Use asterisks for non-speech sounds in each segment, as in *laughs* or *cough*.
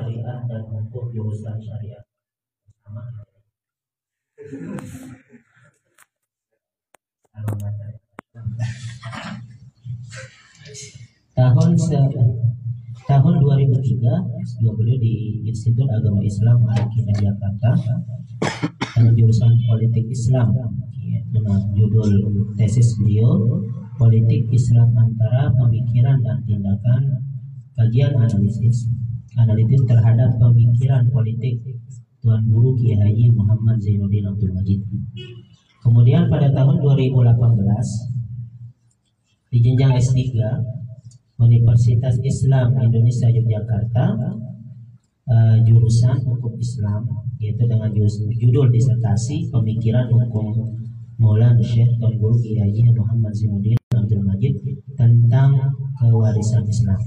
Syariah dan Hukum Jurusan Syariah. Sama. Tahun tahun 2003 juga beliau di Institut Agama Islam Al Jakarta dengan jurusan Politik Islam dengan judul tesis beliau Politik Islam antara pemikiran dan tindakan kajian analisis analitis terhadap pemikiran politik Tuan Guru Kiai Haji Muhammad Zainuddin Abdul Majid. Kemudian pada tahun 2018 di jenjang S3 Universitas Islam Indonesia Yogyakarta uh, jurusan hukum Islam yaitu dengan judul disertasi pemikiran hukum Maulana Syekh Tuan Guru Kiai Muhammad Zainuddin Abdul Majid tentang kewarisan Islam.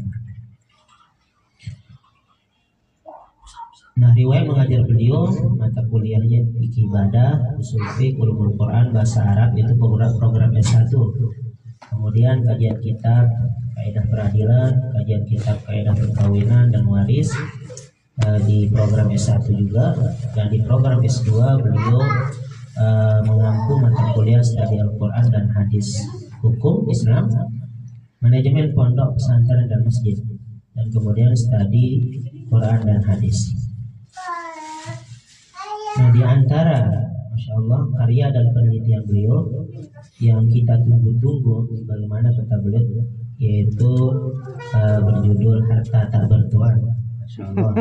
Nah, riwayat mengajar beliau mata kuliahnya fikih ibadah, usul ulumul Quran, bahasa Arab itu program program S1. Kemudian kajian kitab kaidah peradilan, kajian kitab kaidah perkawinan dan waris uh, di program S1 juga dan di program S2 beliau uh, mengampu mata kuliah studi Al-Qur'an dan hadis hukum Islam, manajemen pondok pesantren dan masjid dan kemudian studi Quran dan hadis. Nah di antara Masya Allah karya dan penelitian beliau yang kita tunggu-tunggu bagaimana kata beliau yaitu uh, berjudul Harta Tak Bertuan. Masya Allah.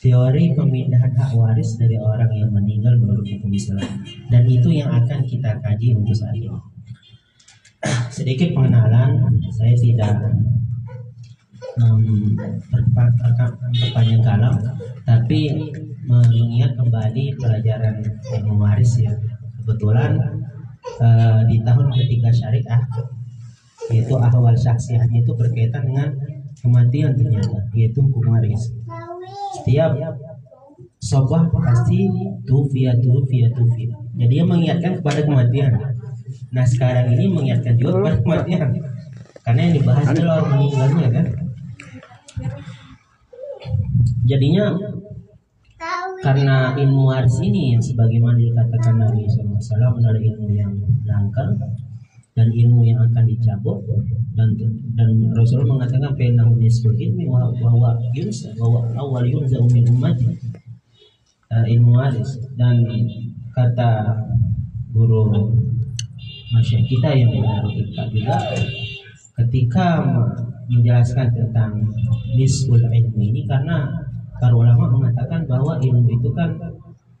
Teori pemindahan hak waris dari orang yang meninggal menurut hukum Islam dan itu yang akan kita kaji untuk saat ini. Sedikit pengenalan, saya tidak um, berpanjang kalam, tapi mengingat kembali pelajaran yang mewaris ya. Kebetulan uh, di tahun ketiga syariah yaitu ahwal syaksiahnya itu berkaitan dengan kematian ternyata yaitu hukum waris. Setiap sobah pasti tufia tufia tufia. Jadi dia mengingatkan kepada kematian. Nah sekarang ini mengingatkan juga kepada kematian. Karena yang dibahas adalah meninggalnya kan jadinya karena ilmu waris ini yang sebagaimana dikatakan Nabi SAW adalah ilmu yang langka dan ilmu yang akan dicabut. Dan dan Rasulullah mengatakan penahu nisful ilmi wa wa yunsa wa awal yunza min ummati. Uh, ilmu waris dan kata guru masyarakat kita yang benar kita juga ketika menjelaskan tentang nisful ilmi ini karena para ulama mengatakan bahwa ilmu itu kan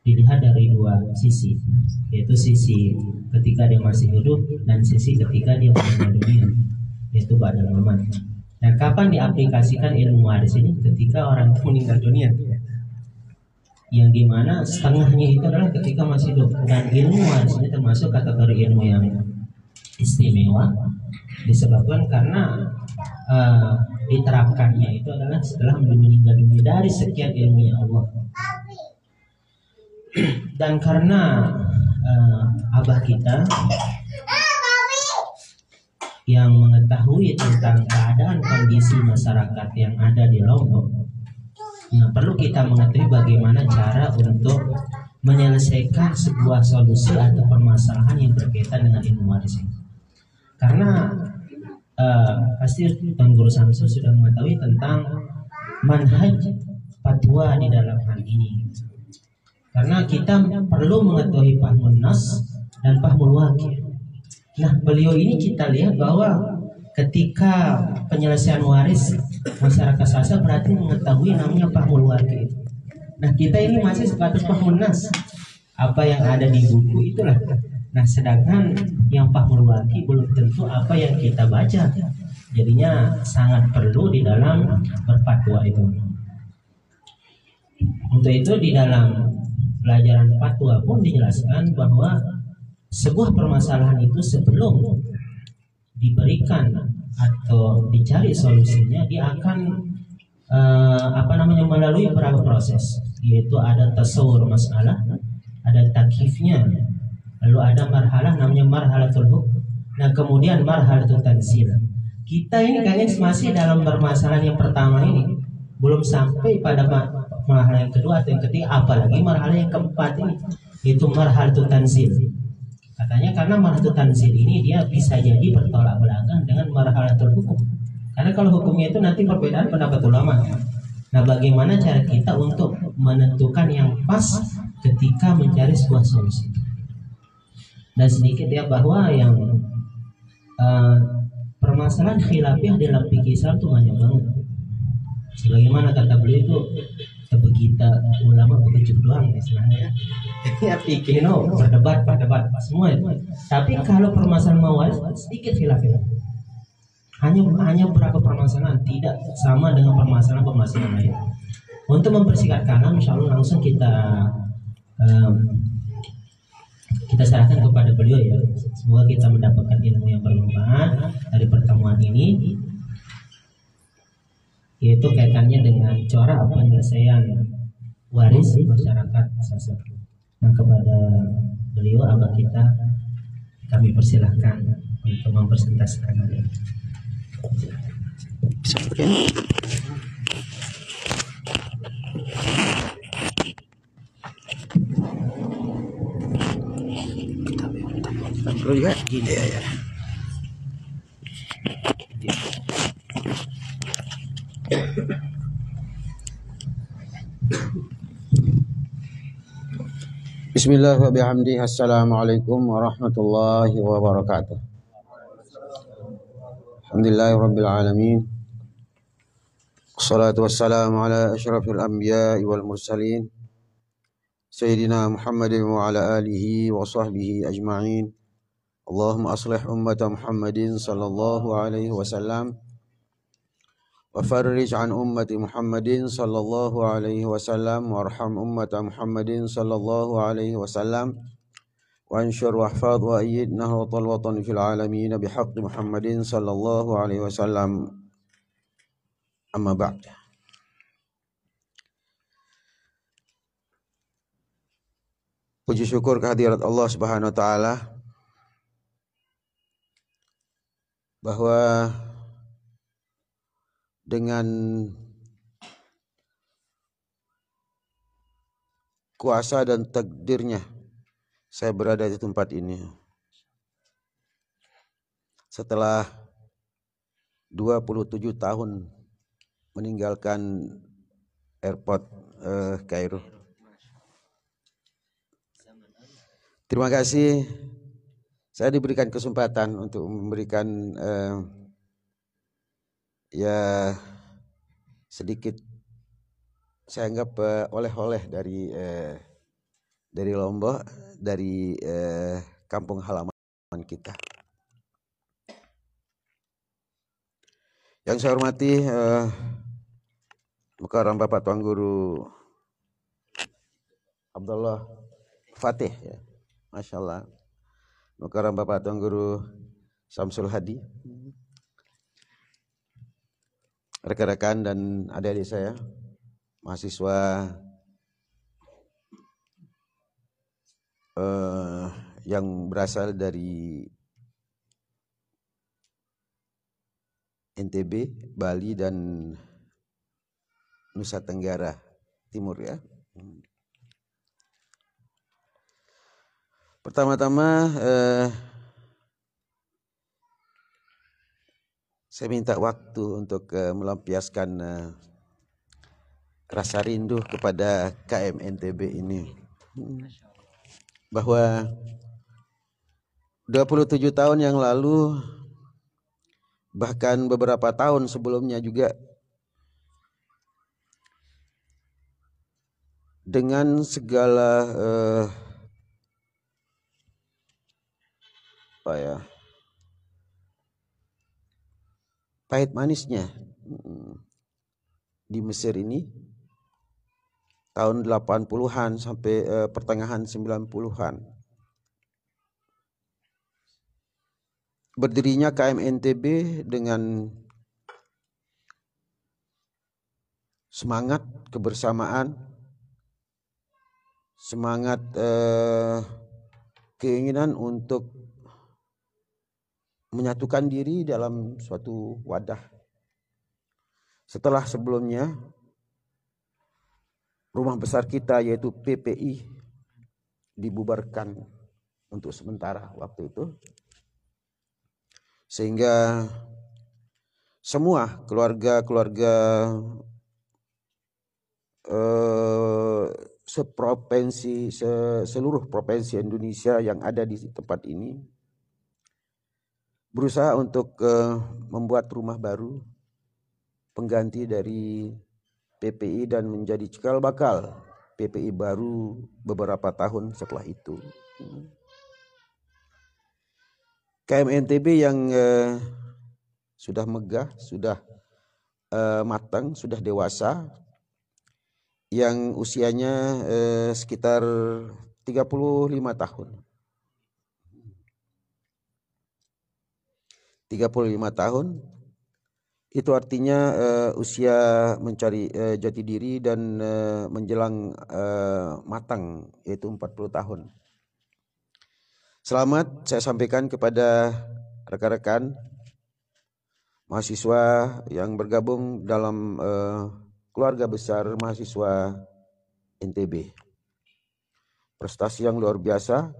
dilihat dari dua sisi yaitu sisi ketika dia masih hidup dan sisi ketika dia meninggal dunia yaitu pada mamat nah kapan diaplikasikan ilmu waris ini? Ketika orang meninggal dunia. Yang di mana setengahnya itu adalah ketika masih hidup. Dan ilmu waris ini termasuk kategori ilmu yang istimewa disebabkan karena uh, diterapkannya itu adalah setelah meninggal dunia dari sekian ilmu yang Allah. *clears throat* Dan karena uh, abah kita yang mengetahui tentang keadaan kondisi masyarakat yang ada di Lombok nah perlu kita mengetahui bagaimana cara untuk menyelesaikan sebuah solusi atau permasalahan yang berkaitan dengan ilmu waris karena uh, pasti Tuan Guru Samsul sudah mengetahui tentang manhaj fatwa di dalam hal ini. Karena kita perlu mengetahui pahmun nas dan pahmul wakil. Nah, beliau ini kita lihat bahwa ketika penyelesaian waris masyarakat sasa berarti mengetahui namanya pahmul wakil. Nah, kita ini masih sebatas pahmun nas. Apa yang ada di buku itulah Nah, sedangkan yang Fahmul Waki belum tentu apa yang kita baca. Jadinya sangat perlu di dalam berfatwa itu. Untuk itu di dalam pelajaran fatwa pun dijelaskan bahwa sebuah permasalahan itu sebelum diberikan atau dicari solusinya dia akan uh, apa namanya melalui beberapa proses yaitu ada tasawur masalah ada takifnya lalu ada marhalah namanya marhalatul hukum nah kemudian marhalatul tanzil. Kita ini kayaknya masih dalam permasalahan yang pertama ini. Belum sampai pada marhalah yang kedua atau yang ketiga. Apalagi marhalah yang keempat ini. Itu marhalatul tanzil. Katanya karena marhalatul tanzil ini dia bisa jadi bertolak belakang dengan marhalatul hukum karena kalau hukumnya itu nanti perbedaan pendapat ulama. Nah bagaimana cara kita untuk menentukan yang pas ketika mencari sebuah solusi dan sedikit ya bahwa yang uh, permasalahan khilafiyah dalam fikih itu banyak banget. Sebagaimana kata beliau itu kita ulama begitu doang istilahnya. *laughs* Ya fikih no berdebat berdebat semua itu. Tapi kalau permasalahan mawaris sedikit khilafiyah. Hanya hanya berapa permasalahan tidak sama dengan permasalahan-permasalahan lain. Untuk mempersingkat kalam, insya Allah langsung kita um, kita serahkan kepada beliau ya. Semoga kita mendapatkan ilmu yang bermanfaat dari pertemuan ini. Yaitu kaitannya dengan cara penyelesaian waris masyarakat sasar nah kepada beliau abah kita kami persilahkan untuk mempresentasikan ini. Bisa بسم الله وبحمده السلام عليكم ورحمة الله وبركاته. الحمد لله رب العالمين والصلاة والسلام على أشرف الأنبياء والمرسلين سيدنا محمد وعلى آله وصحبه أجمعين. اللهم أصلح أمة محمد صلى الله عليه وسلم وفرج عن أمة محمد صلى الله عليه وسلم وارحم أمة محمد صلى الله عليه وسلم وانشر واحفظ وأيد نهض الوطن في العالمين بحق محمد صلى الله عليه وسلم. أما بعد. Puji syukur kehadirat Allah Subhanahu wa taala. Bahwa dengan kuasa dan takdirnya saya berada di tempat ini. Setelah 27 tahun meninggalkan airport eh, Kairo. Terima kasih saya diberikan kesempatan untuk memberikan uh, ya sedikit saya anggap uh, oleh-oleh dari uh, dari Lombok dari uh, kampung halaman kita. Yang saya hormati uh, Mukarram Bapak Tuan Guru Abdullah Fatih ya. Masya Allah Mukarram Bapak Tuan Guru Samsul Hadi rekan-rekan dan adik-adik saya mahasiswa uh, yang berasal dari NTB, Bali dan Nusa Tenggara Timur ya. Pertama-tama eh, saya minta waktu untuk eh, melampiaskan eh, rasa rindu kepada KMNTB ini. Bahwa 27 tahun yang lalu bahkan beberapa tahun sebelumnya juga dengan segala eh, apa ya? Pahit manisnya. Di Mesir ini tahun 80-an sampai eh, pertengahan 90-an berdirinya KMNTB dengan semangat kebersamaan semangat eh, keinginan untuk menyatukan diri dalam suatu wadah. Setelah sebelumnya rumah besar kita yaitu PPI dibubarkan untuk sementara waktu itu. Sehingga semua keluarga-keluarga eh, seprovinsi se, seluruh provinsi Indonesia yang ada di tempat ini berusaha untuk uh, membuat rumah baru pengganti dari PPI dan menjadi cikal bakal PPI baru beberapa tahun setelah itu. KMNTB yang uh, sudah megah, sudah uh, matang, sudah dewasa, yang usianya eh, sekitar 35 tahun. 35 tahun itu artinya uh, usia mencari uh, jati diri dan uh, menjelang uh, matang yaitu 40 tahun. Selamat saya sampaikan kepada rekan-rekan mahasiswa yang bergabung dalam uh, keluarga besar mahasiswa NTB. Prestasi yang luar biasa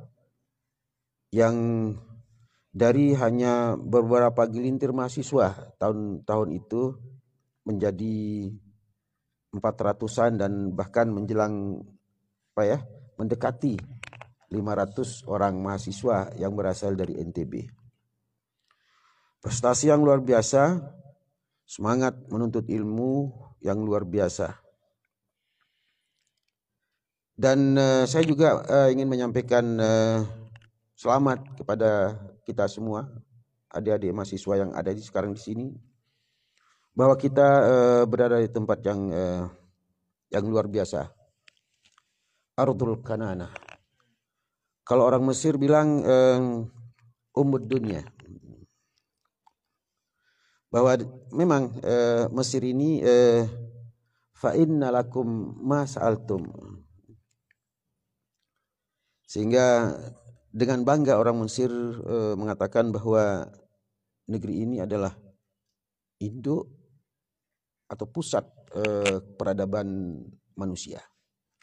yang dari hanya beberapa gelintir mahasiswa tahun-tahun itu menjadi empat ratusan dan bahkan menjelang apa ya mendekati 500 orang mahasiswa yang berasal dari NTB. Prestasi yang luar biasa, semangat menuntut ilmu, yang luar biasa. Dan uh, saya juga uh, ingin menyampaikan uh, selamat kepada kita semua, adik-adik mahasiswa yang ada di sekarang di sini, bahwa kita uh, berada di tempat yang uh, yang luar biasa. Ardul Kanana. Kalau orang Mesir bilang uh, umud dunia bahwa memang uh, Mesir ini uh, fa innalakum ma sa'altum sehingga dengan bangga orang Mesir uh, mengatakan bahwa negeri ini adalah induk atau pusat uh, peradaban manusia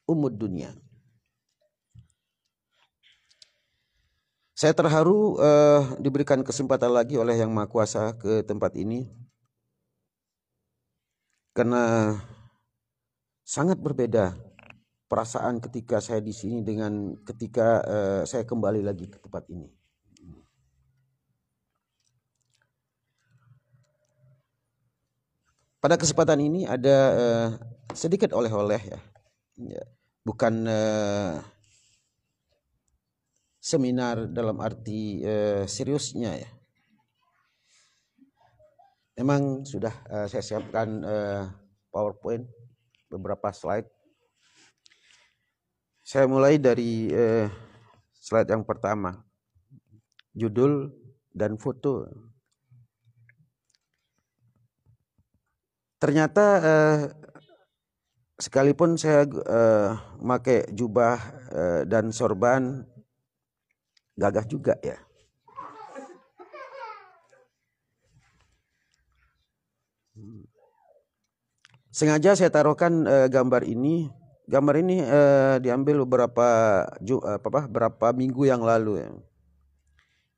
umud dunia Saya terharu uh, diberikan kesempatan lagi oleh Yang Maha Kuasa ke tempat ini. Karena sangat berbeda perasaan ketika saya di sini dengan ketika uh, saya kembali lagi ke tempat ini. Pada kesempatan ini ada uh, sedikit oleh-oleh ya. ya. Bukan uh, seminar dalam arti uh, seriusnya ya. Memang sudah uh, saya siapkan uh, PowerPoint beberapa slide. Saya mulai dari uh, slide yang pertama. Judul dan foto. Ternyata uh, sekalipun saya uh, pakai jubah uh, dan sorban gagah juga ya. Sengaja saya taruhkan uh, gambar ini. Gambar ini uh, diambil beberapa ju, uh, apa, berapa minggu yang lalu ya.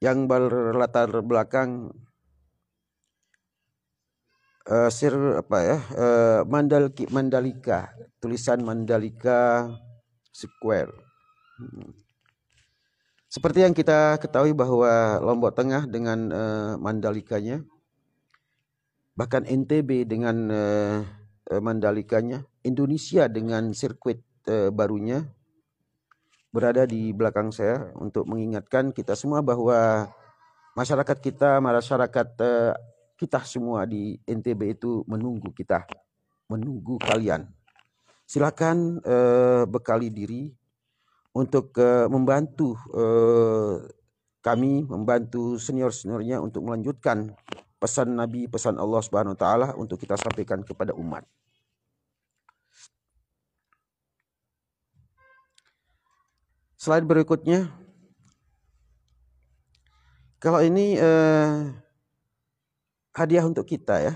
Yang berlatar belakang uh, sir apa ya uh, Mandalika, Mandalika tulisan Mandalika Square. Hmm. Seperti yang kita ketahui bahwa Lombok Tengah dengan uh, Mandalikanya, bahkan NTB dengan uh, Mandalikanya, Indonesia dengan sirkuit uh, barunya berada di belakang saya untuk mengingatkan kita semua bahwa masyarakat kita, masyarakat uh, kita semua di NTB itu menunggu kita, menunggu kalian. Silakan uh, bekali diri untuk uh, membantu uh, kami membantu senior-seniornya untuk melanjutkan pesan Nabi, pesan Allah Subhanahu wa taala untuk kita sampaikan kepada umat. Slide berikutnya Kalau ini eh, hadiah untuk kita ya.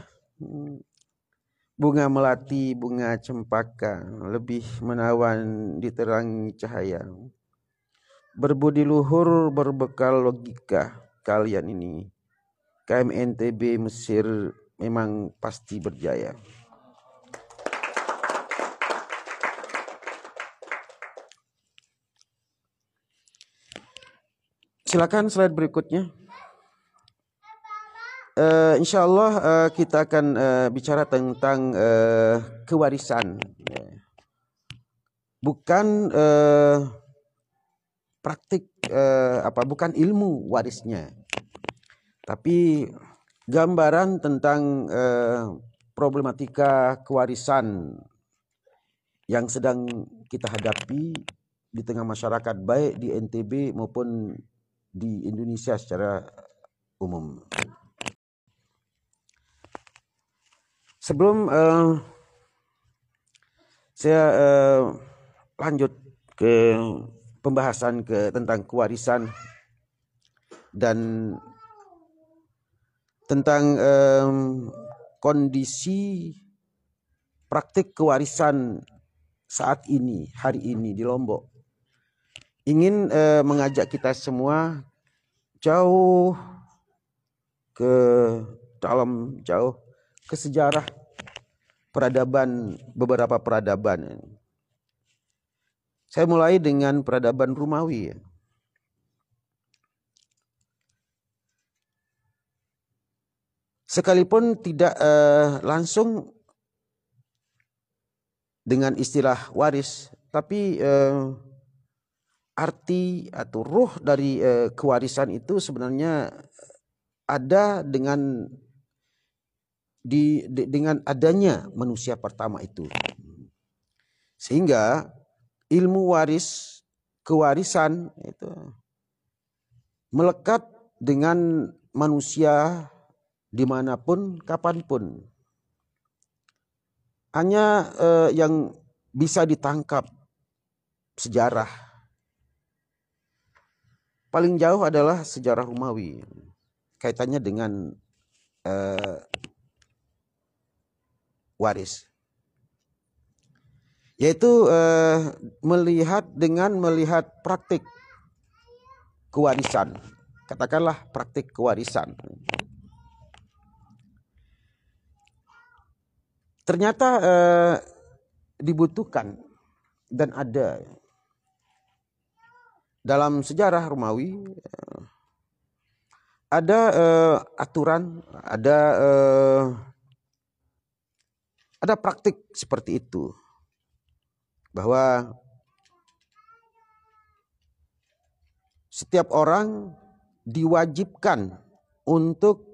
Bunga melati, bunga cempaka, lebih menawan diterangi cahaya. Berbudi luhur, berbekal logika kalian ini. KMNTB Mesir memang pasti berjaya. Silakan slide berikutnya. Uh, insya Allah uh, kita akan uh, bicara tentang uh, kewarisan, bukan uh, praktik uh, apa, bukan ilmu warisnya, tapi gambaran tentang uh, problematika kewarisan yang sedang kita hadapi di tengah masyarakat baik di NTB maupun di Indonesia secara umum. Sebelum uh, saya uh, lanjut ke pembahasan ke tentang kewarisan dan tentang um, kondisi praktik kewarisan saat ini, hari ini di Lombok ingin uh, mengajak kita semua jauh ke dalam jauh ke sejarah peradaban beberapa peradaban. Saya mulai dengan peradaban Romawi. Sekalipun tidak uh, langsung dengan istilah waris, tapi uh, arti atau ruh dari uh, kewarisan itu sebenarnya ada dengan di, di dengan adanya manusia pertama itu. Sehingga ilmu waris kewarisan itu melekat dengan manusia di mana pun kapan pun. Hanya eh, yang bisa ditangkap sejarah paling jauh adalah sejarah Romawi kaitannya dengan uh, waris. Yaitu uh, melihat dengan melihat praktik kewarisan. Katakanlah praktik kewarisan. Ternyata uh, dibutuhkan dan ada dalam sejarah Romawi eh, ada uh, aturan, ada uh, ada praktik seperti itu bahwa setiap orang diwajibkan untuk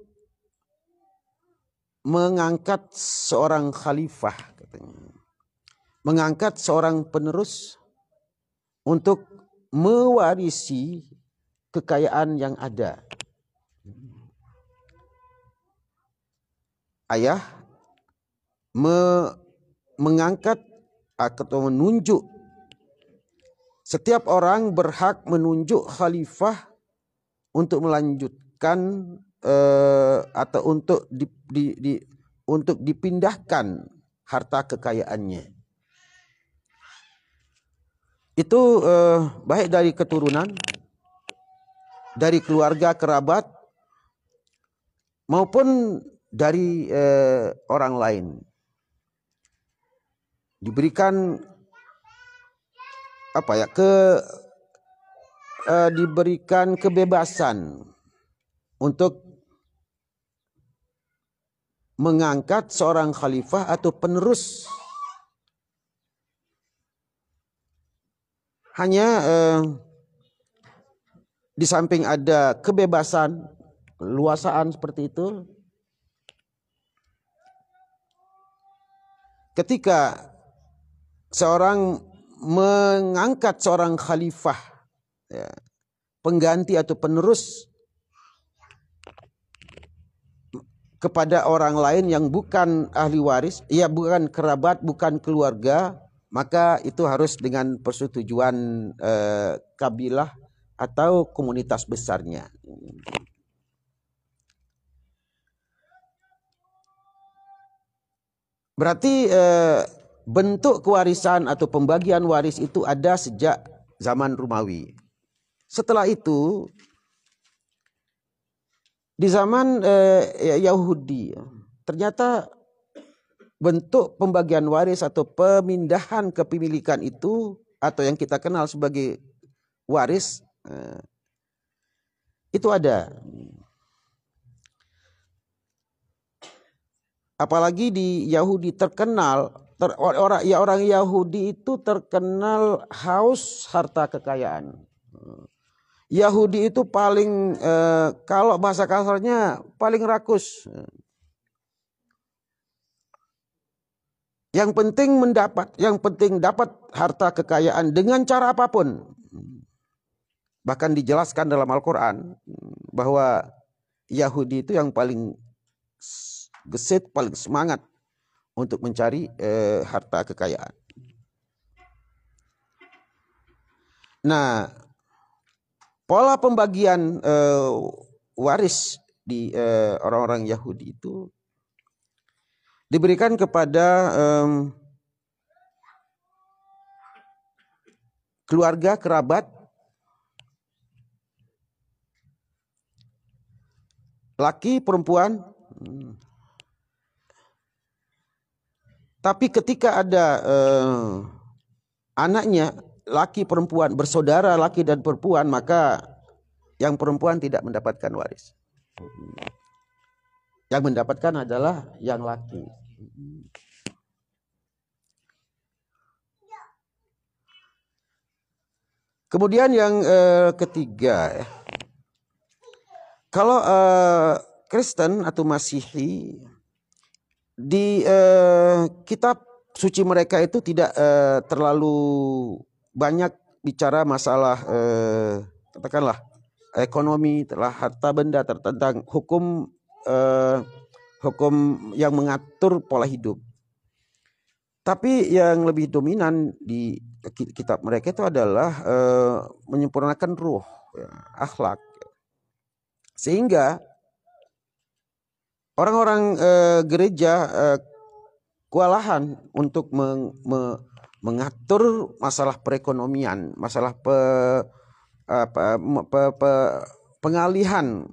mengangkat seorang khalifah. Mengangkat seorang penerus untuk mewarisi kekayaan yang ada. Ayah me, mengangkat atau menunjuk setiap orang berhak menunjuk khalifah untuk melanjutkan uh, atau untuk di, di, di, untuk dipindahkan harta kekayaannya itu eh, baik dari keturunan, dari keluarga kerabat, maupun dari eh, orang lain. Diberikan apa ya ke eh, diberikan kebebasan untuk mengangkat seorang khalifah atau penerus Hanya eh, di samping ada kebebasan, luasaan seperti itu, ketika seorang mengangkat seorang khalifah, ya, pengganti atau penerus kepada orang lain yang bukan ahli waris, ya bukan kerabat, bukan keluarga, maka itu harus dengan persetujuan eh, kabilah atau komunitas besarnya. Berarti eh, bentuk kewarisan atau pembagian waris itu ada sejak zaman Romawi. Setelah itu di zaman eh, Yahudi ternyata bentuk pembagian waris atau pemindahan kepemilikan itu atau yang kita kenal sebagai waris eh, itu ada. Apalagi di Yahudi terkenal ter, orang ya orang Yahudi itu terkenal haus harta kekayaan. Yahudi itu paling eh, kalau bahasa kasarnya paling rakus. Yang penting mendapat, yang penting dapat harta kekayaan dengan cara apa pun. Bahkan dijelaskan dalam Al-Quran bahwa Yahudi itu yang paling gesit, paling semangat untuk mencari eh, harta kekayaan. Nah, pola pembagian eh, waris di eh, orang-orang Yahudi itu diberikan kepada eh, keluarga kerabat laki perempuan Tapi ketika ada uh, anaknya laki perempuan bersaudara laki dan perempuan maka yang perempuan tidak mendapatkan waris. Yang mendapatkan adalah yang laki. Kemudian yang uh, ketiga, kalau uh, Kristen atau Masihi di uh, kitab suci mereka itu tidak uh, terlalu banyak bicara masalah uh, katakanlah ekonomi, telah harta benda tentang hukum uh, hukum yang mengatur pola hidup. Tapi yang lebih dominan di kitab mereka itu adalah uh, menyempurnakan ruh, ya, akhlak. Sehingga Orang-orang uh, gereja uh, kewalahan untuk meng, me, mengatur masalah perekonomian, masalah pe, apa, pe, pe, pengalihan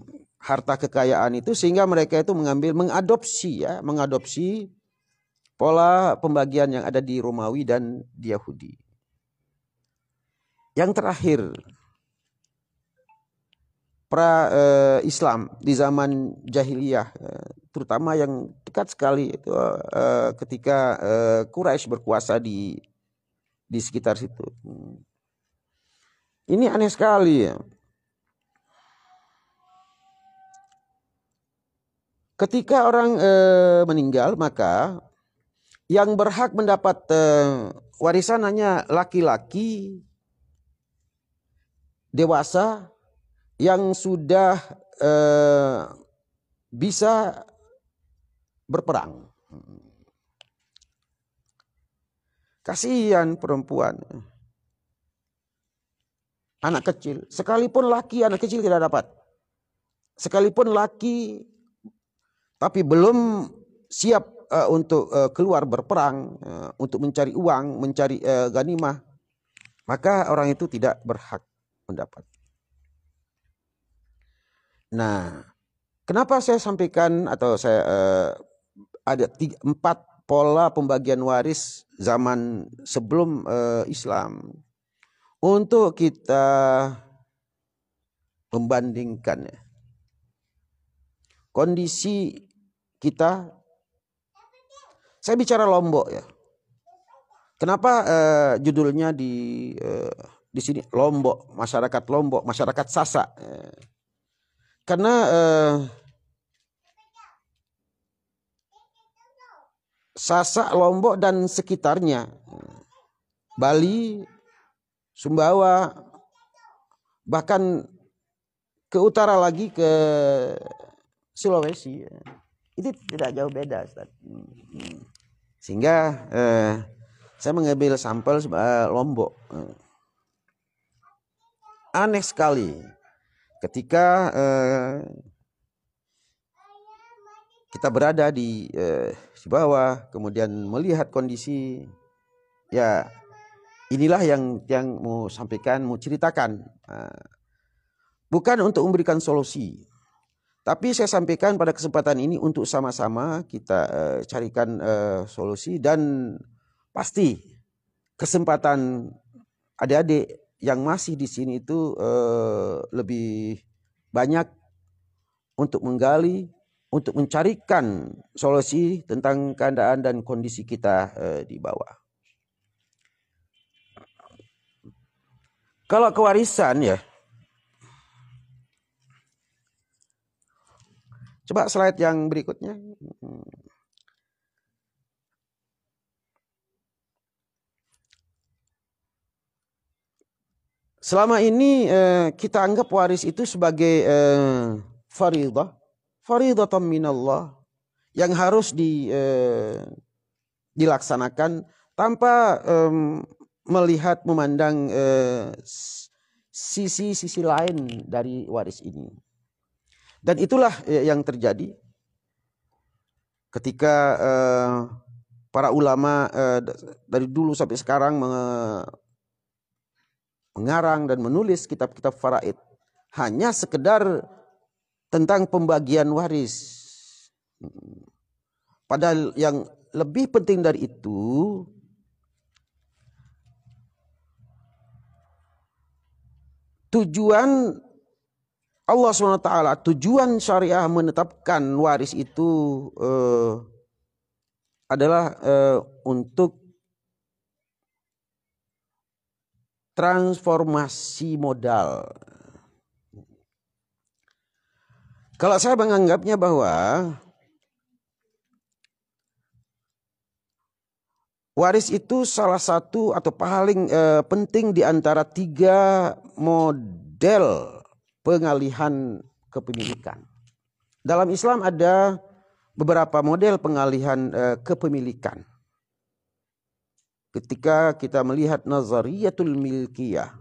harta kekayaan itu sehingga mereka itu mengambil mengadopsi ya, mengadopsi pola pembagian yang ada di Romawi dan di Yahudi. Yang terakhir pra uh, Islam di zaman jahiliyah uh, terutama yang dekat sekali itu uh, ketika uh, Quraisy berkuasa di di sekitar situ. Hmm. Ini aneh sekali ya. Ketika orang uh, meninggal maka yang berhak mendapat uh, warisan hanya laki-laki dewasa yang sudah eh, bisa berperang. Kasihan perempuan. Anak kecil. Sekalipun laki anak kecil tidak dapat. Sekalipun laki tapi belum siap uh, untuk uh, keluar berperang, uh, untuk mencari uang, mencari uh, ganimah, maka orang itu tidak berhak mendapat. Nah, kenapa saya sampaikan atau saya uh, ada tiga, empat pola pembagian waris zaman sebelum uh, Islam untuk kita membandingkan ya. kondisi kita. Saya bicara Lombok ya. Kenapa uh, judulnya di uh, di sini Lombok, masyarakat Lombok, masyarakat Sasak. Uh, karena eh, Sasak, Lombok dan sekitarnya, Bali, Sumbawa, bahkan ke utara lagi ke Sulawesi, itu tidak jauh beda, Ustaz. Sehingga eh, saya mengambil sampel Lombok. Aneh sekali ketika eh, kita berada di, uh, di bawah, kemudian melihat kondisi, ya inilah yang yang mau sampaikan, mau ceritakan. Uh, bukan untuk memberikan solusi, tapi saya sampaikan pada kesempatan ini untuk sama-sama kita uh, carikan uh, solusi dan pasti kesempatan adik-adik yang masih di sini itu uh, lebih banyak untuk menggali untuk mencarikan solusi tentang keadaan dan kondisi kita uh, di bawah. Kalau kewarisan ya, coba slide yang berikutnya. Selama ini eh, kita anggap waris itu sebagai eh, faridah faridatan minallah yang harus di, eh, dilaksanakan tanpa melihat memandang sisi-sisi eh, lain dari waris ini. Dan itulah eh, yang terjadi ketika eh, para ulama eh, dari dulu sampai sekarang mengarang dan menulis kitab-kitab faraid hanya sekedar tentang pembagian waris. Padahal yang lebih penting dari itu tujuan Allah SWT, tujuan syariah menetapkan waris itu uh, adalah uh, untuk transformasi modal. Kalau saya menganggapnya bahwa waris itu salah satu atau paling eh, penting di antara tiga model pengalihan kepemilikan. Dalam Islam ada beberapa model pengalihan eh, kepemilikan. Ketika kita melihat nazariyatul milkiyah.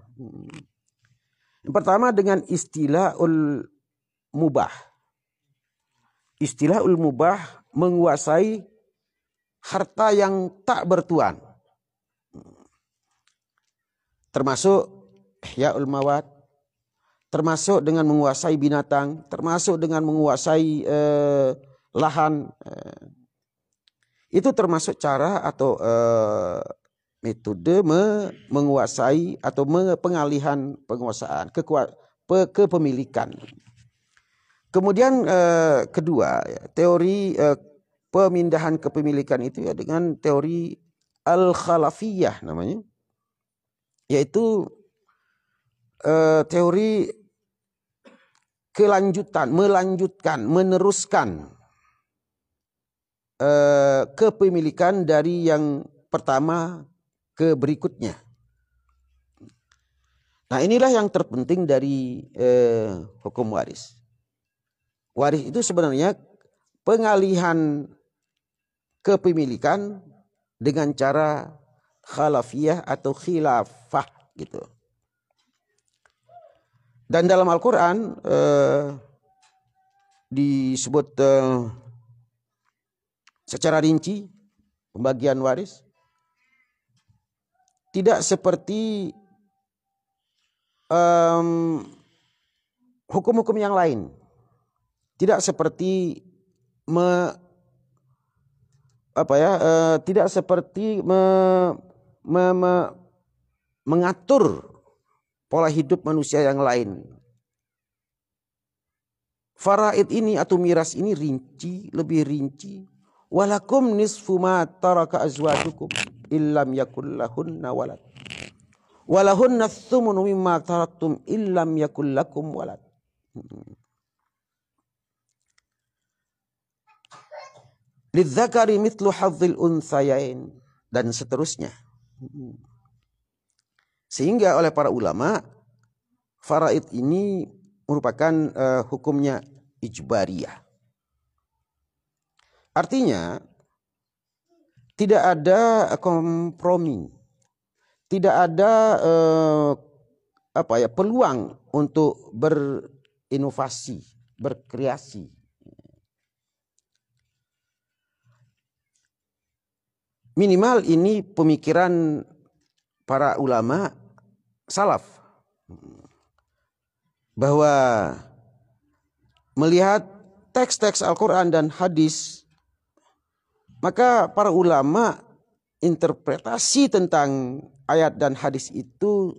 Yang pertama dengan istilahul mubah. Istilah ul mubah menguasai harta yang tak bertuan. Termasuk ya ul mawat, termasuk dengan menguasai binatang, termasuk dengan menguasai eh, lahan. Eh, itu termasuk cara atau eh, metode me menguasai atau pengalihan penguasaan, kepemilikan. Kemudian eh, kedua, ya, teori eh, pemindahan kepemilikan itu ya dengan teori al-khalafiyah namanya. Yaitu eh, teori kelanjutan, melanjutkan, meneruskan eh, kepemilikan dari yang pertama ke berikutnya. Nah inilah yang terpenting dari eh, hukum waris. Waris itu sebenarnya pengalihan kepemilikan dengan cara khalafiyah atau khilafah gitu. Dan dalam Al-Quran eh, disebut eh, secara rinci pembagian waris tidak seperti hukum-hukum um, yang lain. Tidak seperti me, apa ya, uh, tidak seperti me, me, me, mengatur pola hidup manusia yang lain. Faraid ini atau miras ini rinci, lebih rinci. Walakum nisfu ma taraka azwajukum illam yakul lahunna walad. Walahunna thumunu mimma taraktum illam yakul lakum walad. Lidzakari mitlu hadzil unsayain dan seterusnya. Sehingga oleh para ulama faraid ini merupakan uh, hukumnya ijbariyah. Artinya tidak ada kompromi. Tidak ada uh, apa ya peluang untuk berinovasi, berkreasi. Minimal ini pemikiran para ulama salaf bahwa melihat teks-teks Al-Quran dan hadis maka para ulama interpretasi tentang ayat dan hadis itu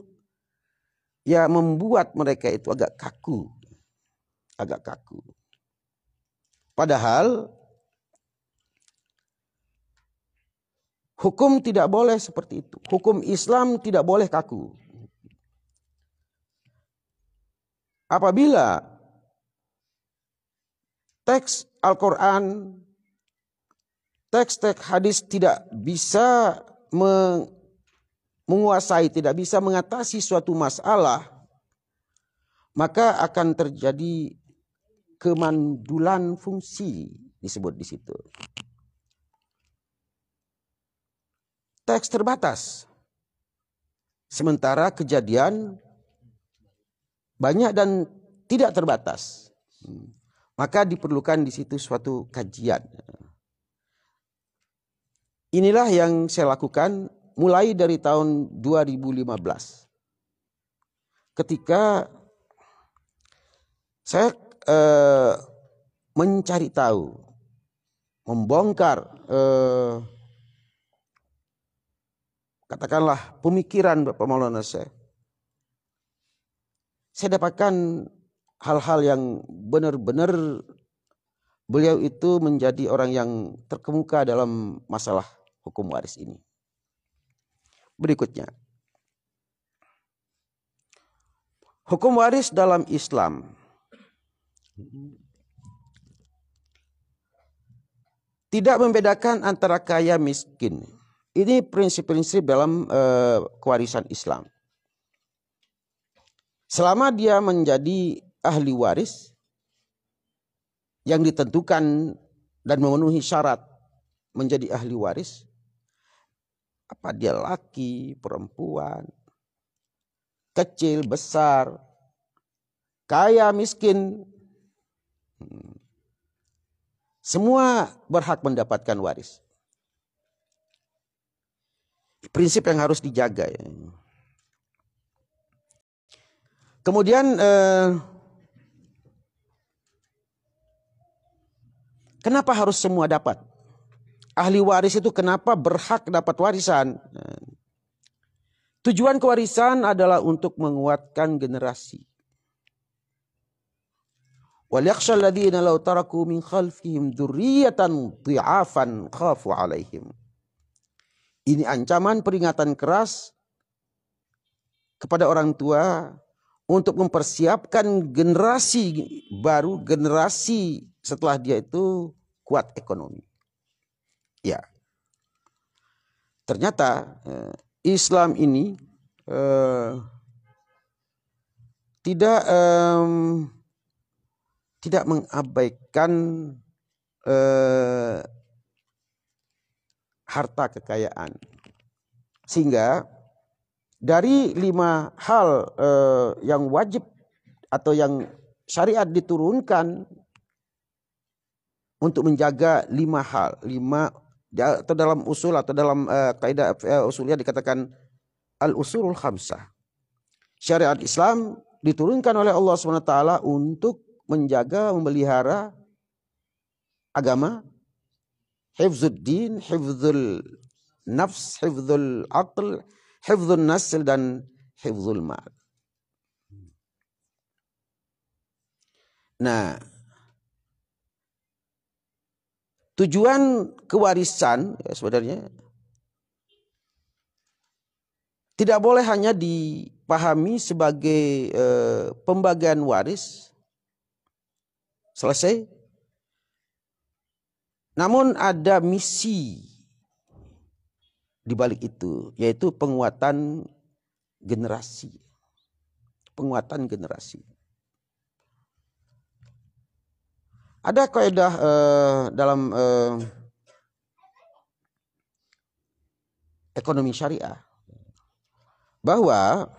ya membuat mereka itu agak kaku agak kaku padahal Hukum tidak boleh seperti itu. Hukum Islam tidak boleh kaku. Apabila teks Al-Quran, teks-teks hadis tidak bisa menguasai, tidak bisa mengatasi suatu masalah, maka akan terjadi kemandulan fungsi disebut di situ. teks terbatas. Sementara kejadian banyak dan tidak terbatas. Maka diperlukan di situ suatu kajian. Inilah yang saya lakukan mulai dari tahun 2015. Ketika saya eh, mencari tahu, membongkar eh, katakanlah pemikiran Bapak Maulana saya. Saya dapatkan hal-hal yang benar-benar beliau itu menjadi orang yang terkemuka dalam masalah hukum waris ini. Berikutnya. Hukum waris dalam Islam tidak membedakan antara kaya miskin. Ini prinsip-prinsip dalam uh, kewarisan Islam. Selama dia menjadi ahli waris yang ditentukan dan memenuhi syarat menjadi ahli waris, apa dia laki, perempuan, kecil, besar, kaya, miskin, hmm. semua berhak mendapatkan waris. Prinsip yang harus dijaga ya. Kemudian eh, kenapa harus semua dapat? Ahli waris itu kenapa berhak dapat warisan? Tujuan kewarisan adalah untuk menguatkan generasi. Ini ancaman peringatan keras kepada orang tua untuk mempersiapkan generasi baru, generasi setelah dia itu kuat ekonomi. Ya. Ternyata eh, Islam ini eh, tidak eh, tidak mengabaikan eh, harta kekayaan. Sehingga dari lima hal eh, yang wajib atau yang syariat diturunkan untuk menjaga lima hal, lima atau dalam usul atau dalam eh, kaidah eh, usulnya dikatakan al usulul khamsah. Syariat Islam diturunkan oleh Allah SWT untuk menjaga, memelihara agama hifzuddin, hifzul nafs, hifzul aql, hifzul nasl dan hifzul mal. Nah, tujuan kewarisan ya sebenarnya tidak boleh hanya dipahami sebagai eh, pembagian waris selesai namun ada misi di balik itu, yaitu penguatan generasi. Penguatan generasi. Ada kaidah uh, dalam uh, ekonomi syariah bahwa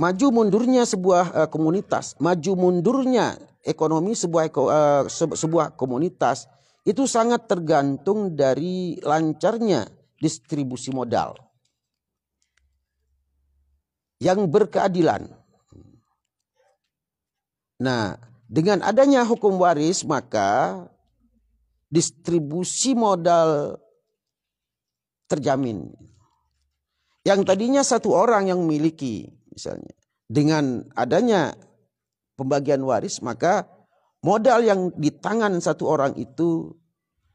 maju mundurnya sebuah uh, komunitas, maju mundurnya ekonomi sebuah uh, sebuah komunitas itu sangat tergantung dari lancarnya distribusi modal yang berkeadilan. Nah, dengan adanya hukum waris maka distribusi modal terjamin. Yang tadinya satu orang yang memiliki misalnya dengan adanya pembagian waris maka modal yang di tangan satu orang itu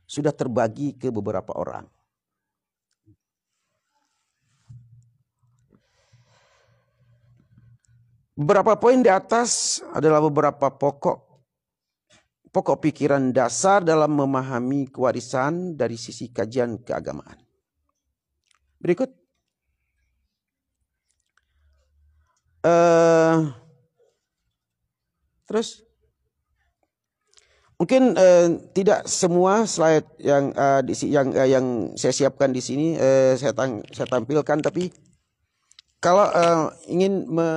sudah terbagi ke beberapa orang. Beberapa poin di atas adalah beberapa pokok pokok pikiran dasar dalam memahami kewarisan dari sisi kajian keagamaan. Berikut. Uh, terus mungkin uh, tidak semua slide yang uh, di, yang uh, yang saya siapkan di sini uh, saya tang, saya tampilkan tapi kalau uh, ingin me,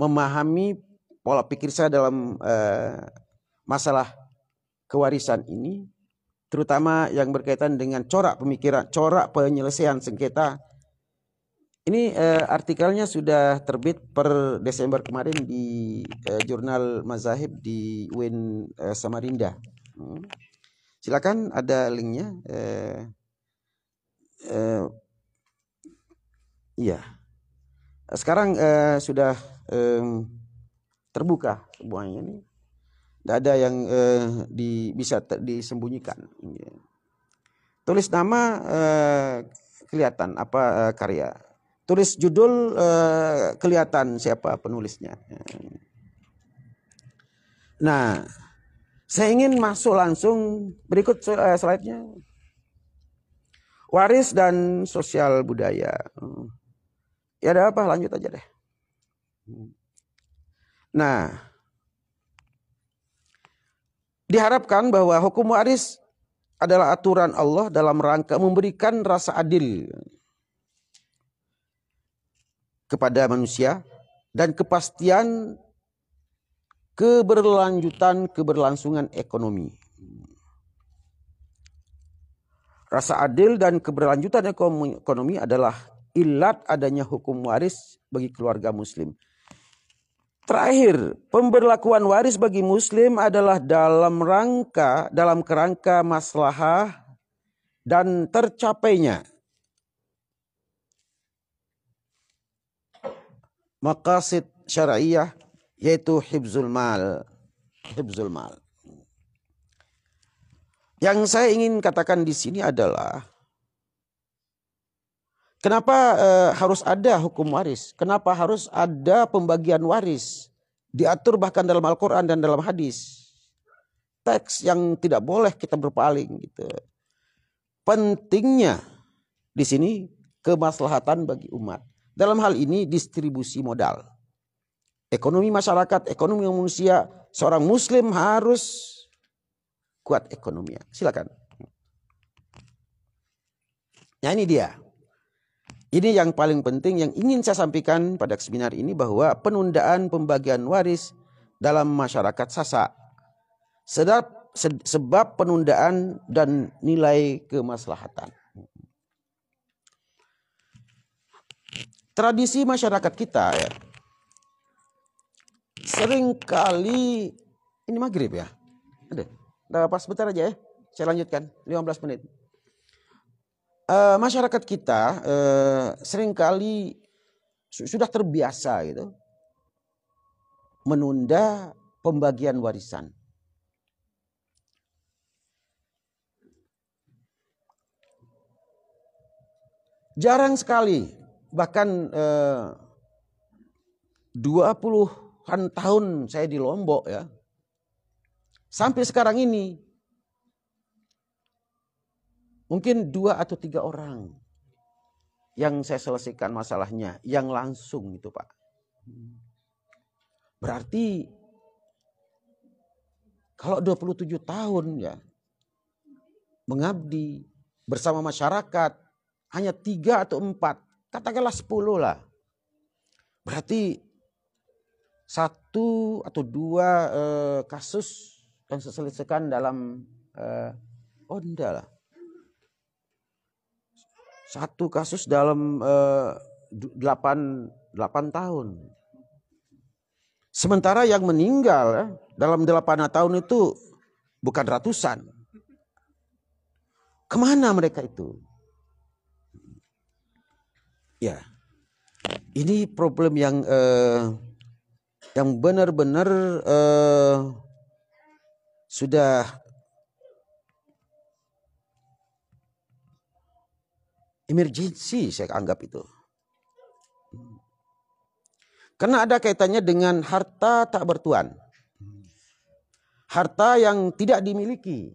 memahami pola pikir saya dalam uh, masalah kewarisan ini, terutama yang berkaitan dengan corak pemikiran, corak penyelesaian sengketa. Ini uh, artikelnya sudah terbit per Desember kemarin di uh, jurnal Mazahib di UIN uh, Samarinda. Hmm. Silakan ada linknya. Uh, uh, iya. Sekarang uh, sudah um, terbuka semuanya ini. Tidak ada yang uh, di, bisa disembunyikan. Tulis nama uh, kelihatan apa uh, karya. Tulis judul uh, kelihatan siapa penulisnya. Nah, saya ingin masuk langsung berikut uh, slide-nya. Waris dan sosial budaya. Ya ada apa? Lanjut aja deh. Nah, diharapkan bahwa hukum waris adalah aturan Allah dalam rangka memberikan rasa adil kepada manusia dan kepastian keberlanjutan keberlangsungan ekonomi. Rasa adil dan keberlanjutan ekonomi adalah ilat adanya hukum waris bagi keluarga muslim. Terakhir, pemberlakuan waris bagi muslim adalah dalam rangka dalam kerangka maslahah dan tercapainya maqasid syariah yaitu hibzul mal. Hibzul mal. Yang saya ingin katakan di sini adalah Kenapa uh, harus ada hukum waris? Kenapa harus ada pembagian waris? Diatur bahkan dalam Al-Quran dan dalam hadis. Teks yang tidak boleh kita berpaling gitu. Pentingnya di sini kemaslahatan bagi umat. Dalam hal ini distribusi modal. Ekonomi masyarakat, ekonomi manusia, seorang muslim harus kuat ekonominya. Silakan. Nah ini dia. Ini yang paling penting yang ingin saya sampaikan pada seminar ini bahwa penundaan pembagian waris dalam masyarakat Sasak sedap, sebab penundaan dan nilai kemaslahatan. Tradisi masyarakat kita ya sering kali ini maghrib ya. Ada. Udah pas sebentar aja ya. Saya lanjutkan 15 menit uh, masyarakat kita uh, sering kali sudah terbiasa gitu menunda pembagian warisan. Jarang sekali, bahkan eh, 20-an tahun saya di Lombok ya. Sampai sekarang ini Mungkin dua atau tiga orang yang saya selesaikan masalahnya, yang langsung itu Pak. Berarti kalau 27 tahun ya mengabdi bersama masyarakat hanya tiga atau empat, katakanlah sepuluh lah. Berarti satu atau dua eh, kasus yang saya selesaikan dalam Uh, oh enggak lah. Satu kasus dalam uh, 8, 8 tahun. Sementara yang meninggal ya, dalam 8 tahun itu bukan ratusan. Ke mana mereka itu? Ya, ini problem yang uh, yang benar-benar uh, sudah emergency saya anggap itu. Karena ada kaitannya dengan harta tak bertuan. Harta yang tidak dimiliki.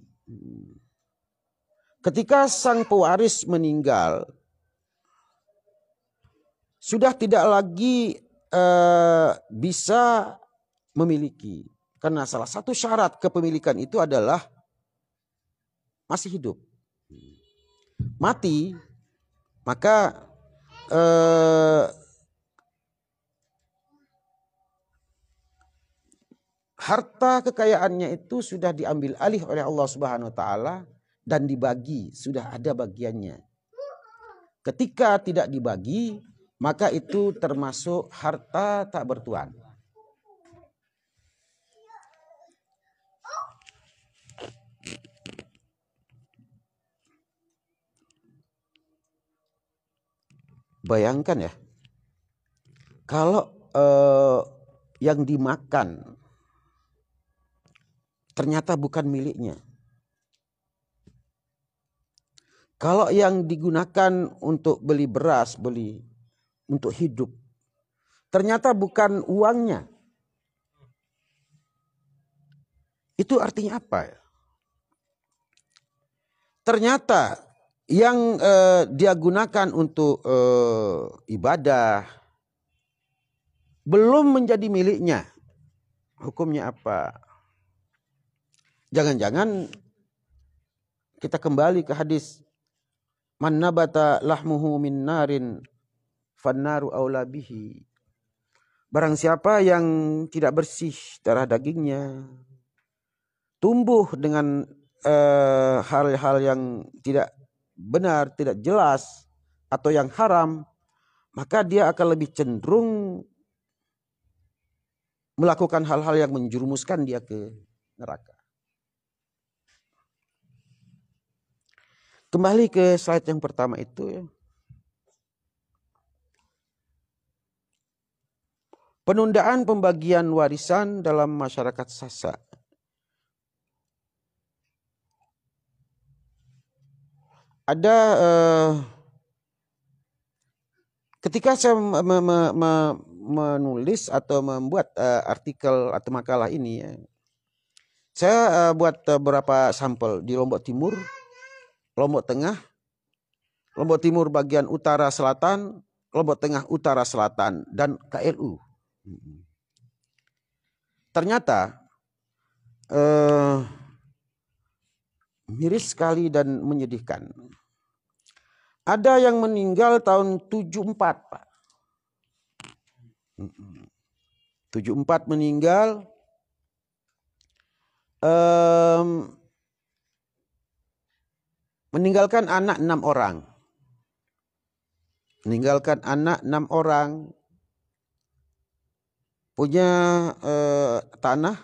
Ketika sang pewaris meninggal, sudah tidak lagi uh, bisa memiliki. Karena salah satu syarat kepemilikan itu adalah masih hidup. Mati, maka uh, harta kekayaannya itu sudah diambil alih oleh Allah Subhanahu wa taala dan dibagi, sudah ada bagiannya. Ketika tidak dibagi, maka itu termasuk harta tak bertuan. Bayangkan ya, kalau eh, yang dimakan ternyata bukan miliknya. Kalau yang digunakan untuk beli beras, beli untuk hidup, ternyata bukan uangnya. Itu artinya apa ya? Ternyata yang eh, dia gunakan untuk eh, ibadah belum menjadi miliknya. Hukumnya apa? Jangan-jangan kita kembali ke hadis man nabata lahmuhu min narin fannaru aula bihi. Barang siapa yang tidak bersih darah dagingnya tumbuh dengan eh, hal-hal uh, yang tidak benar, tidak jelas atau yang haram, maka dia akan lebih cenderung melakukan hal-hal yang menjerumuskan dia ke neraka. Kembali ke slide yang pertama itu ya. Penundaan pembagian warisan dalam masyarakat Sasa. Ada uh, ketika saya me, me, me, menulis atau membuat uh, artikel atau makalah ini ya, saya uh, buat beberapa sampel di Lombok Timur, Lombok Tengah, Lombok Timur bagian utara selatan, Lombok Tengah utara selatan, dan KLU. Ternyata eh, miris sekali dan menyedihkan. Ada yang meninggal tahun 74, Pak. 74 meninggal. Um, Meninggalkan anak enam orang. Meninggalkan anak enam orang. Punya eh, tanah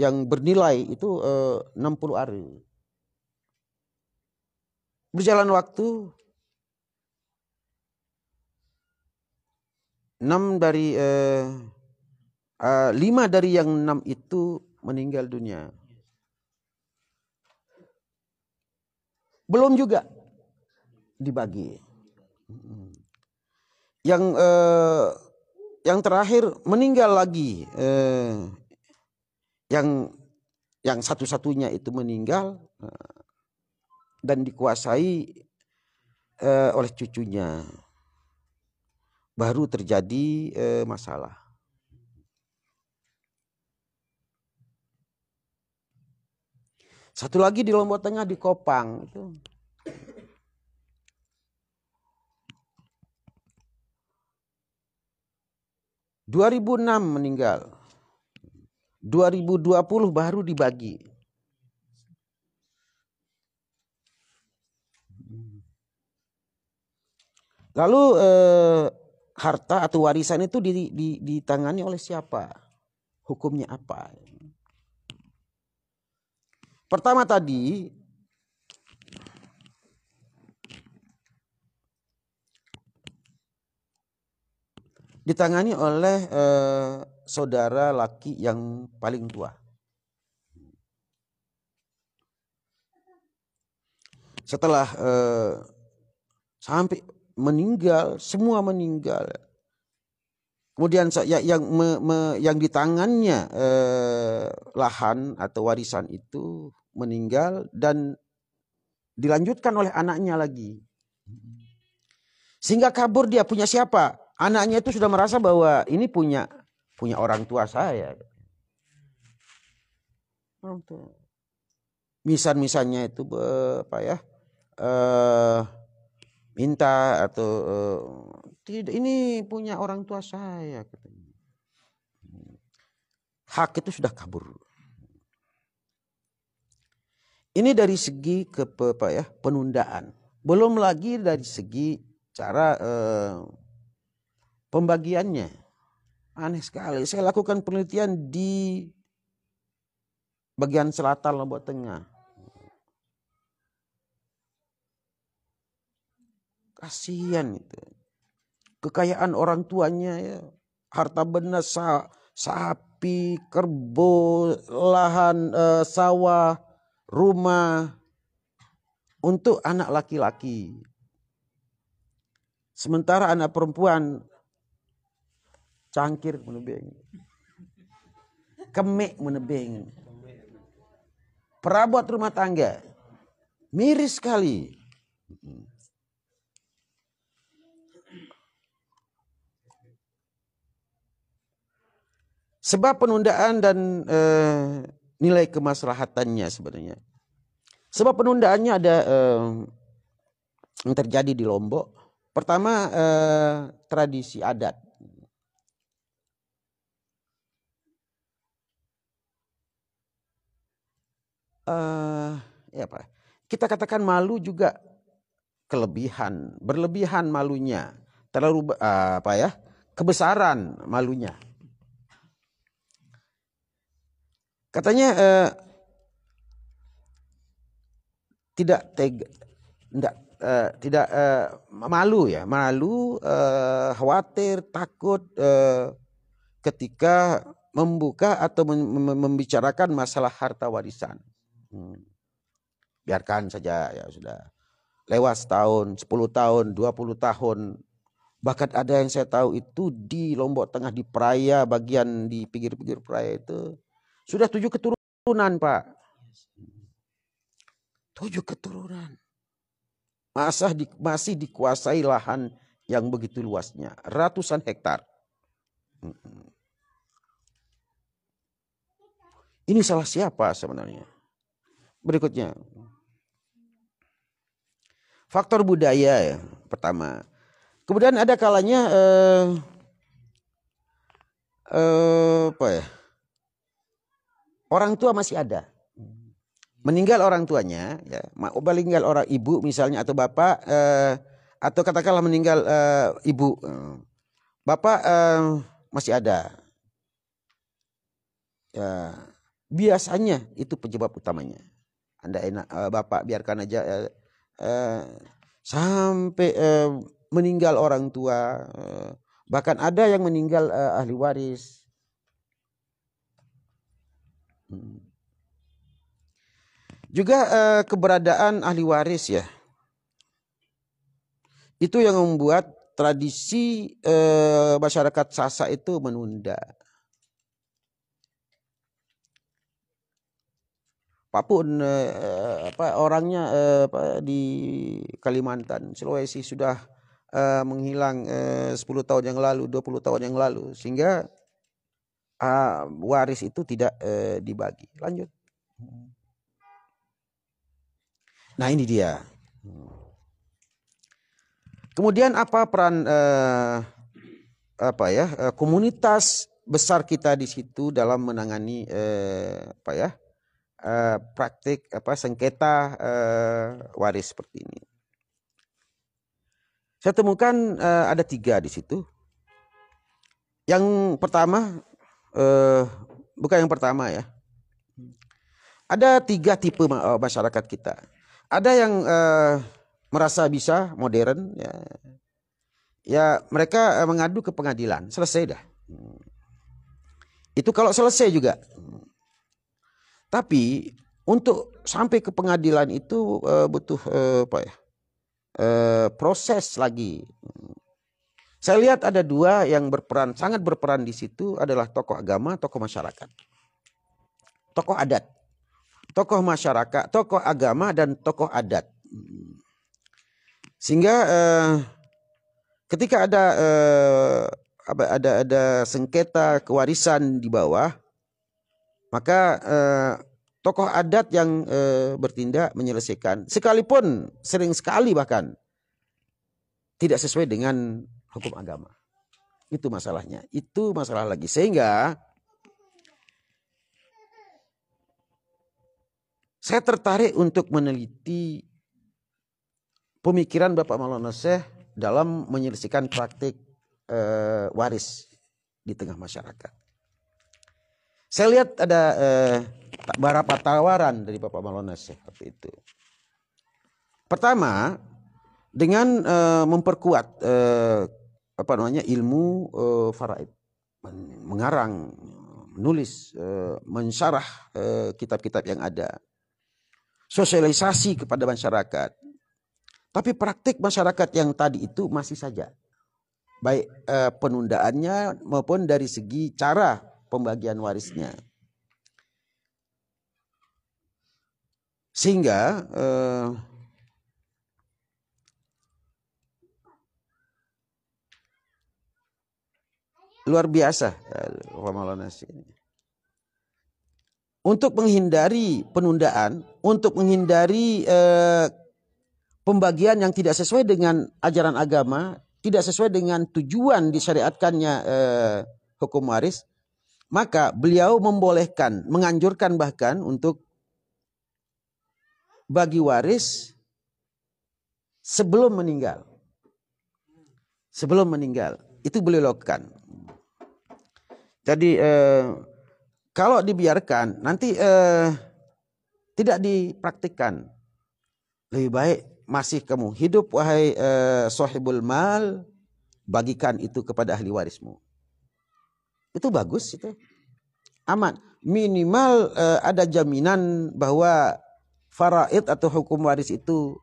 yang bernilai itu eh, 60 ari. Berjalan waktu. Enam dari eh, eh, lima dari yang enam itu meninggal dunia. Belum juga dibagi. Yang eh, yang terakhir meninggal lagi eh, yang yang satu-satunya itu meninggal eh, dan dikuasai eh, oleh cucunya. Baru terjadi eh, masalah. Satu lagi di Lombok Tengah di Kopang itu. 2006 meninggal. 2020 baru dibagi. Lalu eh, harta atau warisan itu ditangani oleh siapa? Hukumnya apa? Pertama tadi ditangani oleh eh, saudara laki yang paling tua. Setelah eh, sampai meninggal, semua meninggal. Kemudian yang yang, me, me, yang di tangannya eh, lahan atau warisan itu meninggal dan dilanjutkan oleh anaknya lagi. Sehingga kabur dia punya siapa? Anaknya itu sudah merasa bahwa ini punya punya orang tua saya. Orang tua. Misan-misannya itu apa ya? Eh, minta atau uh, tidak ini punya orang tua saya katanya. Hak itu sudah kabur. Ini dari segi ke apa ya penundaan. Belum lagi dari segi cara uh, pembagiannya. Aneh sekali. Saya lakukan penelitian di bagian selatan Lombok Tengah Kasihan itu. Kekayaan orang tuanya ya. Harta benda sa sapi, kerbau, lahan uh, sawah, rumah untuk anak laki-laki. Sementara anak perempuan cangkir menebeng. Kemek menebeng. Perabot rumah tangga. Miris sekali. Sebab penundaan dan e, nilai kemaslahatannya sebenarnya. Sebab penundaannya ada e, yang terjadi di Lombok. Pertama e, tradisi adat. Uh, ya apa? Kita katakan malu juga kelebihan, berlebihan malunya, terlalu uh, apa ya? Kebesaran malunya. Katanya eh, tidak tega, tidak, eh, tidak eh, malu ya, malu, eh, khawatir, takut eh, ketika membuka atau membicarakan masalah harta warisan. Hmm. Biarkan saja ya sudah. Lewat setahun, 10 tahun, 20 tahun. Bahkan ada yang saya tahu itu di Lombok Tengah di Peraya, bagian di pinggir-pinggir Peraya itu sudah tujuh keturunan, Pak. Tujuh keturunan. Masa di, masih dikuasai lahan yang begitu luasnya. Ratusan hektar. Ini salah siapa sebenarnya? Berikutnya. Faktor budaya ya, pertama. Kemudian ada kalanya eh, eh, apa ya? Orang tua masih ada. Meninggal orang tuanya, ya, meninggal orang ibu misalnya atau bapak, eh, atau katakanlah meninggal eh, ibu, bapak eh, masih ada. Ya, biasanya itu penyebab utamanya. Anda enak, eh, bapak biarkan aja eh, sampai eh, meninggal orang tua, eh, bahkan ada yang meninggal eh, ahli waris juga eh, keberadaan ahli waris ya. Itu yang membuat tradisi eh, masyarakat Sasa itu menunda. Apa pun eh, apa orangnya eh, apa, di Kalimantan, Sulawesi sudah eh, menghilang eh, 10 tahun yang lalu, 20 tahun yang lalu sehingga uh, waris itu tidak uh, dibagi. Lanjut. Nah ini dia. Kemudian apa peran uh, apa ya uh, komunitas besar kita di situ dalam menangani uh, apa ya uh, praktik apa sengketa uh, waris seperti ini. Saya temukan uh, ada tiga di situ. Yang pertama, uh, bukan yang pertama ya. Ada tiga tipe masyarakat kita. Ada yang uh, merasa bisa modern, ya, ya mereka mengadu ke pengadilan, selesai dah. Itu kalau selesai juga. Tapi untuk sampai ke pengadilan itu uh, butuh uh, apa ya? Uh, proses lagi. Saya lihat ada dua yang berperan sangat berperan di situ adalah tokoh agama, tokoh masyarakat. Tokoh adat. Tokoh masyarakat, tokoh agama dan tokoh adat. Sehingga uh, ketika ada uh, ada ada sengketa kewarisan di bawah, maka eh, tokoh adat yang eh, bertindak menyelesaikan, sekalipun sering sekali bahkan tidak sesuai dengan hukum agama. Itu masalahnya. Itu masalah lagi. Sehingga saya tertarik untuk meneliti pemikiran Bapak Maulana Syekh dalam menyelesaikan praktik uh, waris di tengah masyarakat. Saya lihat ada uh, beberapa tawaran dari Bapak Malonas seperti itu. Pertama, dengan uh, memperkuat uh, apa namanya ilmu uh, faraid, mengarang, menulis, uh, mensyarah kitab-kitab uh, yang ada, sosialisasi kepada masyarakat. Tapi praktik masyarakat yang tadi itu masih saja baik eh, penundaannya maupun dari segi cara pembagian warisnya. Sehingga eh, luar biasa ini. Untuk menghindari penundaan, untuk menghindari eh, pembagian yang tidak sesuai dengan ajaran agama, tidak sesuai dengan tujuan disyariatkannya eh, hukum waris, maka beliau membolehkan, menganjurkan bahkan untuk bagi waris sebelum meninggal. Sebelum meninggal, itu beliau lakukan. Jadi eh, kalau dibiarkan nanti eh, tidak dipraktikkan. Lebih baik masih kamu hidup wahai uh, sahibul mal bagikan itu kepada ahli warismu itu bagus itu. Aman. Minimal uh, ada jaminan bahwa faraid atau hukum waris itu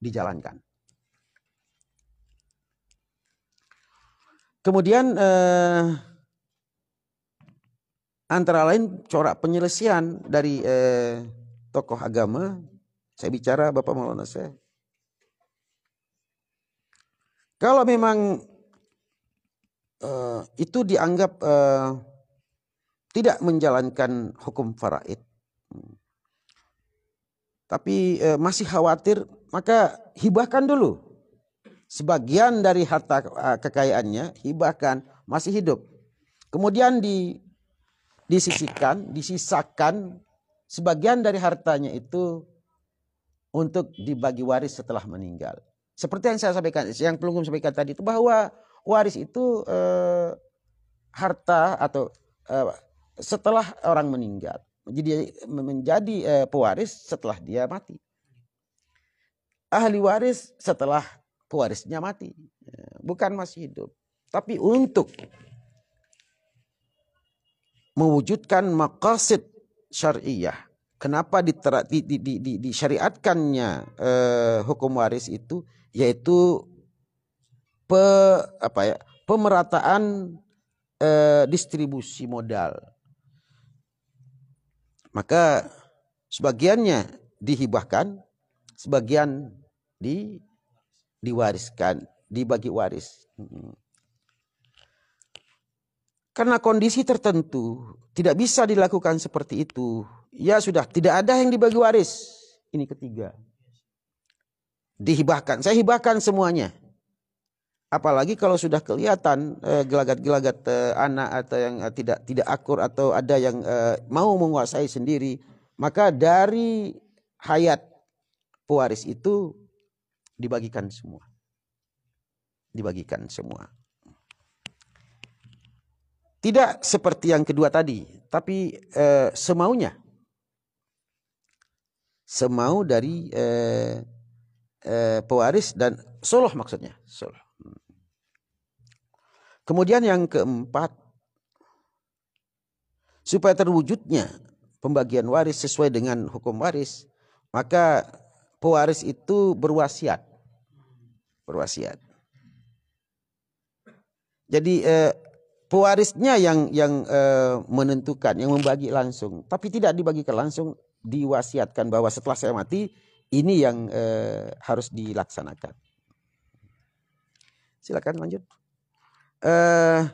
dijalankan. Kemudian uh, antara lain corak penyelesaian dari uh, tokoh agama. Saya bicara Bapak Maulana saya. Kalau memang uh, itu dianggap uh, tidak menjalankan hukum faraid, tapi uh, masih khawatir, maka hibahkan dulu. Sebagian dari harta uh, kekayaannya hibahkan masih hidup. Kemudian di, disisikan, disisakan sebagian dari hartanya itu untuk dibagi waris setelah meninggal. Seperti yang saya sampaikan, yang pelungkum sampaikan tadi itu bahwa waris itu eh, harta atau eh, setelah orang meninggal. Jadi menjadi eh, pewaris setelah dia mati. Ahli waris setelah pewarisnya mati. Bukan masih hidup. Tapi untuk mewujudkan maqasid syariah. Kenapa ditera, di, di, di, di, disyariatkannya eh, hukum waris itu yaitu pe, apa ya, pemerataan eh, distribusi modal. Maka sebagiannya dihibahkan, sebagian di diwariskan, dibagi waris. Karena kondisi tertentu tidak bisa dilakukan seperti itu. Ya sudah, tidak ada yang dibagi waris. Ini ketiga dihibahkan. Saya hibahkan semuanya. Apalagi kalau sudah kelihatan eh, gelagat-gelagat eh, anak atau yang eh, tidak tidak akur atau ada yang eh, mau menguasai sendiri, maka dari hayat pewaris itu dibagikan semua. dibagikan semua. Tidak seperti yang kedua tadi, tapi eh, semaunya. Semau dari eh, eh, pewaris dan soloh maksudnya. Soloh. Kemudian yang keempat, supaya terwujudnya pembagian waris sesuai dengan hukum waris, maka pewaris itu berwasiat. Berwasiat. Jadi eh, pewarisnya yang yang uh, menentukan, yang membagi langsung, tapi tidak dibagikan langsung, diwasiatkan bahwa setelah saya mati ini yang uh, harus dilaksanakan. Silakan lanjut. Uh,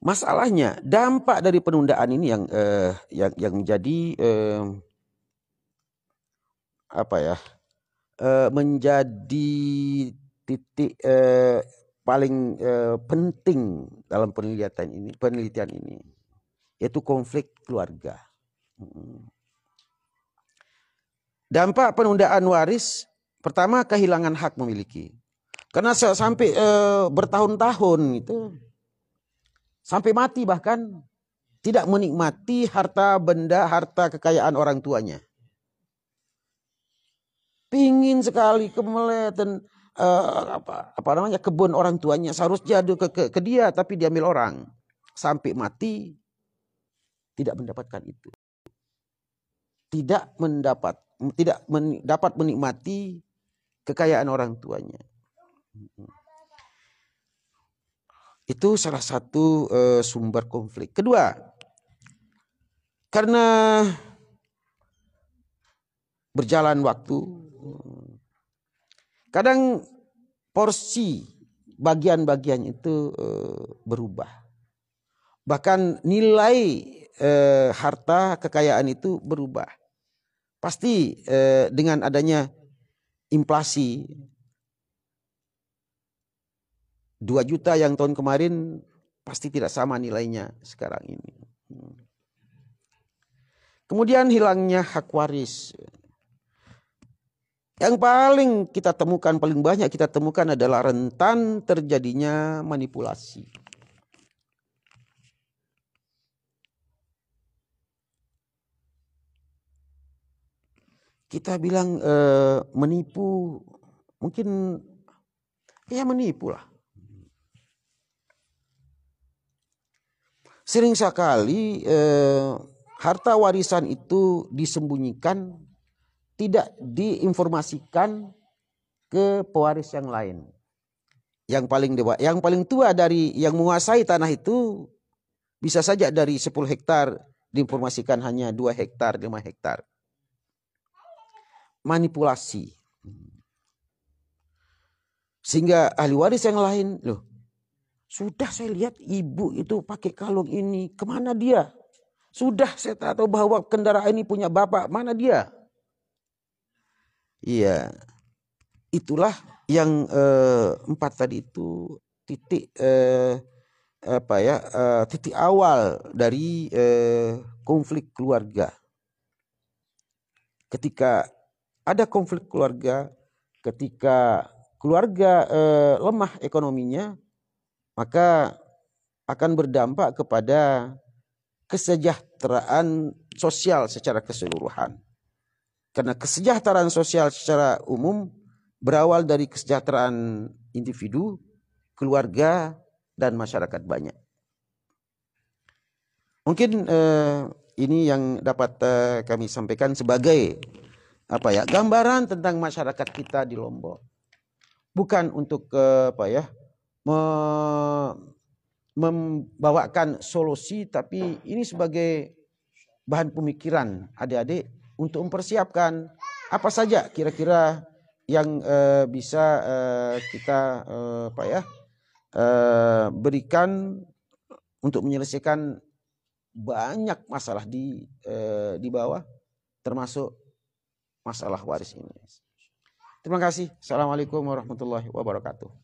masalahnya dampak dari penundaan ini yang uh, yang yang menjadi uh, apa ya uh, menjadi titik uh, paling uh, penting dalam penelitian ini penelitian ini yaitu konflik keluarga. Dampak penundaan waris pertama kehilangan hak memiliki. Karena sampai e, bertahun-tahun itu sampai mati bahkan tidak menikmati harta benda, harta kekayaan orang tuanya. Pingin sekali kemeletan uh, apa, apa namanya kebun orang tuanya. Seharusnya jatuh ke, ke, ke dia tapi diambil orang. Sampai mati tidak mendapatkan itu. Tidak mendapat tidak men, dapat menikmati kekayaan orang tuanya itu salah satu uh, sumber konflik kedua karena berjalan waktu Kadang porsi bagian-bagian itu uh, berubah. Bahkan nilai uh, harta kekayaan itu berubah. Pasti dengan adanya inflasi 2 juta yang tahun kemarin pasti tidak sama nilainya sekarang ini. Kemudian hilangnya hak waris. Yang paling kita temukan, paling banyak kita temukan adalah rentan terjadinya manipulasi. Kita bilang e, menipu, mungkin ya menipu lah. Sering sekali e, harta warisan itu disembunyikan tidak diinformasikan ke pewaris yang lain. Yang paling dewa, yang paling tua dari yang menguasai tanah itu bisa saja dari 10 hektar diinformasikan hanya 2 hektar, 5 hektar. Manipulasi. Sehingga ahli waris yang lain, loh, sudah saya lihat ibu itu pakai kalung ini, ke mana dia? Sudah saya tahu bahwa kendaraan ini punya bapak, mana dia? Iya. Itulah yang eh, empat tadi itu titik eh, apa ya eh, titik awal dari eh, konflik keluarga. Ketika ada konflik keluarga, ketika keluarga eh, lemah ekonominya, maka akan berdampak kepada kesejahteraan sosial secara keseluruhan. Karena kesejahteraan sosial secara umum berawal dari kesejahteraan individu, keluarga, dan masyarakat banyak. Mungkin eh, ini yang dapat eh, kami sampaikan sebagai apa ya gambaran tentang masyarakat kita di Lombok. Bukan untuk eh, apa ya me, membawakan solusi, tapi ini sebagai bahan pemikiran adik-adik untuk mempersiapkan apa saja kira-kira yang uh, bisa uh, kita uh, apa ya uh, berikan untuk menyelesaikan banyak masalah di uh, di bawah termasuk masalah waris ini. Terima kasih. Assalamualaikum warahmatullahi wabarakatuh.